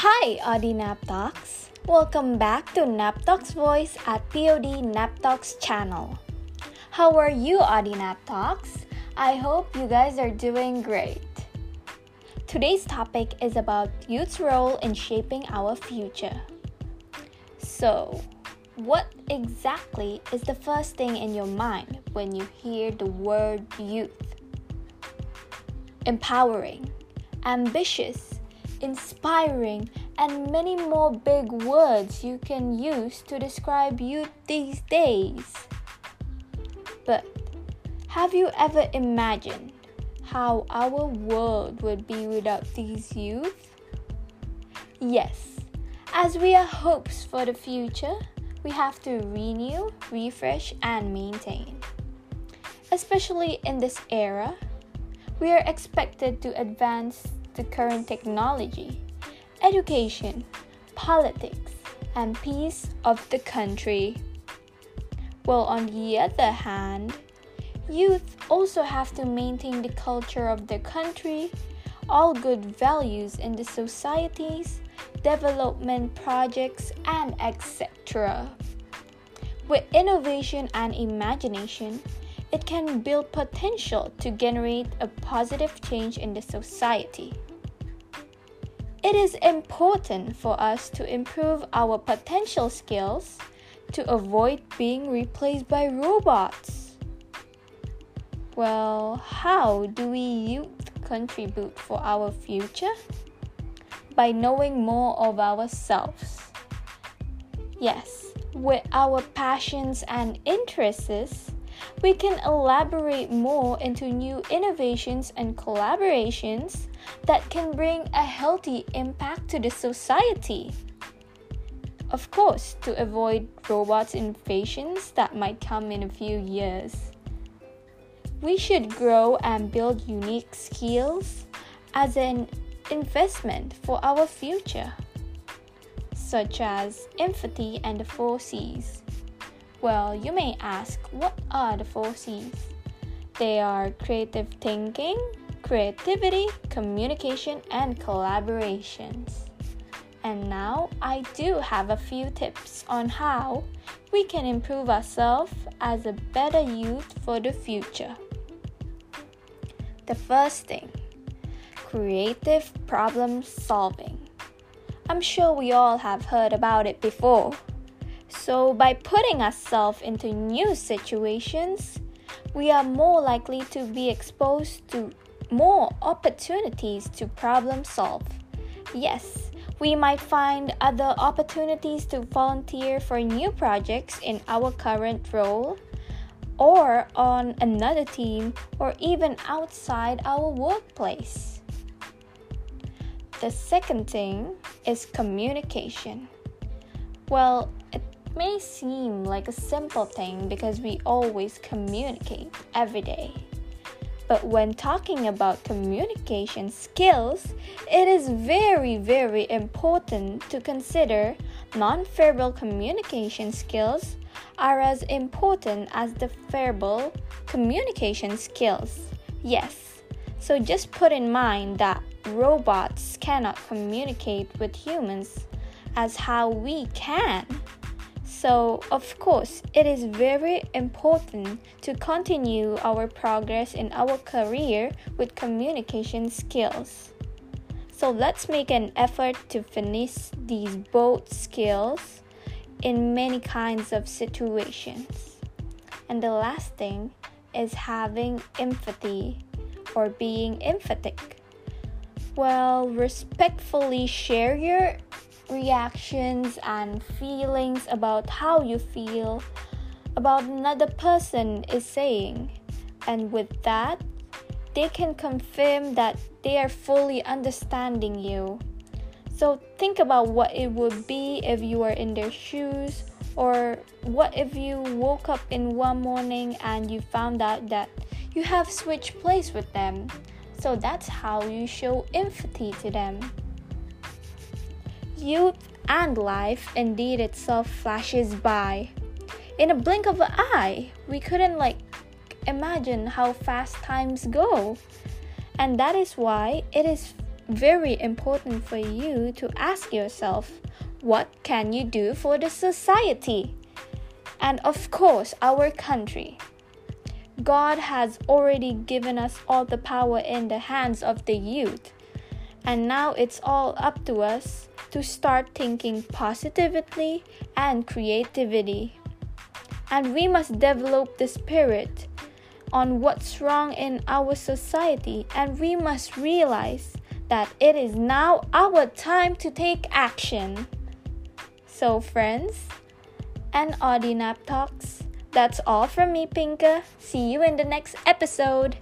Hi, Audi Nap Talks. Welcome back to Nap Talks Voice at POD Nap Talks channel. How are you, Audi Nap Talks? I hope you guys are doing great. Today's topic is about youth's role in shaping our future. So, what exactly is the first thing in your mind when you hear the word youth? Empowering, ambitious, inspiring, and many more big words you can use to describe youth these days. But have you ever imagined how our world would be without these youth? Yes, as we are hopes for the future, we have to renew, refresh, and maintain. Especially in this era, we are expected to advance the current technology, education, politics, and peace of the country. While on the other hand, youth also have to maintain the culture of the country, all good values in the societies, development projects, and etc. With innovation and imagination, it can build potential to generate a positive change in the society. It is important for us to improve our potential skills to avoid being replaced by robots. Well, how do we youth contribute for our future? By knowing more of ourselves. Yes, with our passions and interests, we can elaborate more into new innovations and collaborations that can bring a healthy impact to the society. Of course, to avoid robots' invasions that might come in a few years. We should grow and build unique skills as an investment for our future, such as empathy and the four C's. Well, you may ask, what are the four C's? They are creative thinking, creativity, communication, and collaborations. And now I do have a few tips on how we can improve ourselves as a better youth for the future. The first thing creative problem solving. I'm sure we all have heard about it before. So, by putting ourselves into new situations, we are more likely to be exposed to more opportunities to problem solve. Yes, we might find other opportunities to volunteer for new projects in our current role or on another team or even outside our workplace. The second thing is communication. Well, may seem like a simple thing because we always communicate every day. But when talking about communication skills, it is very, very important to consider non-verbal communication skills are as important as the verbal communication skills. Yes, so just put in mind that robots cannot communicate with humans as how we can. So, of course, it is very important to continue our progress in our career with communication skills. So, let's make an effort to finish these both skills in many kinds of situations. And the last thing is having empathy or being emphatic. Well, respectfully share your reactions and feelings about how you feel about another person is saying. And with that, they can confirm that they are fully understanding you. So think about what it would be if you were in their shoes, or what if you woke up in one morning and you found out that you have switched place with them. So that's how you show empathy to them. Youth and life indeed itself flashes by. In a blink of an eye, we couldn't like imagine how fast times go. And that is why it is very important for you to ask yourself what can you do for the society? And of course, our country. God has already given us all the power in the hands of the youth. And now it's all up to us to start thinking positively and creativity. And we must develop the spirit on what's wrong in our society, and we must realize that it is now our time to take action. So, friends, and Audinap Talks, that's all from me, Pinka. See you in the next episode.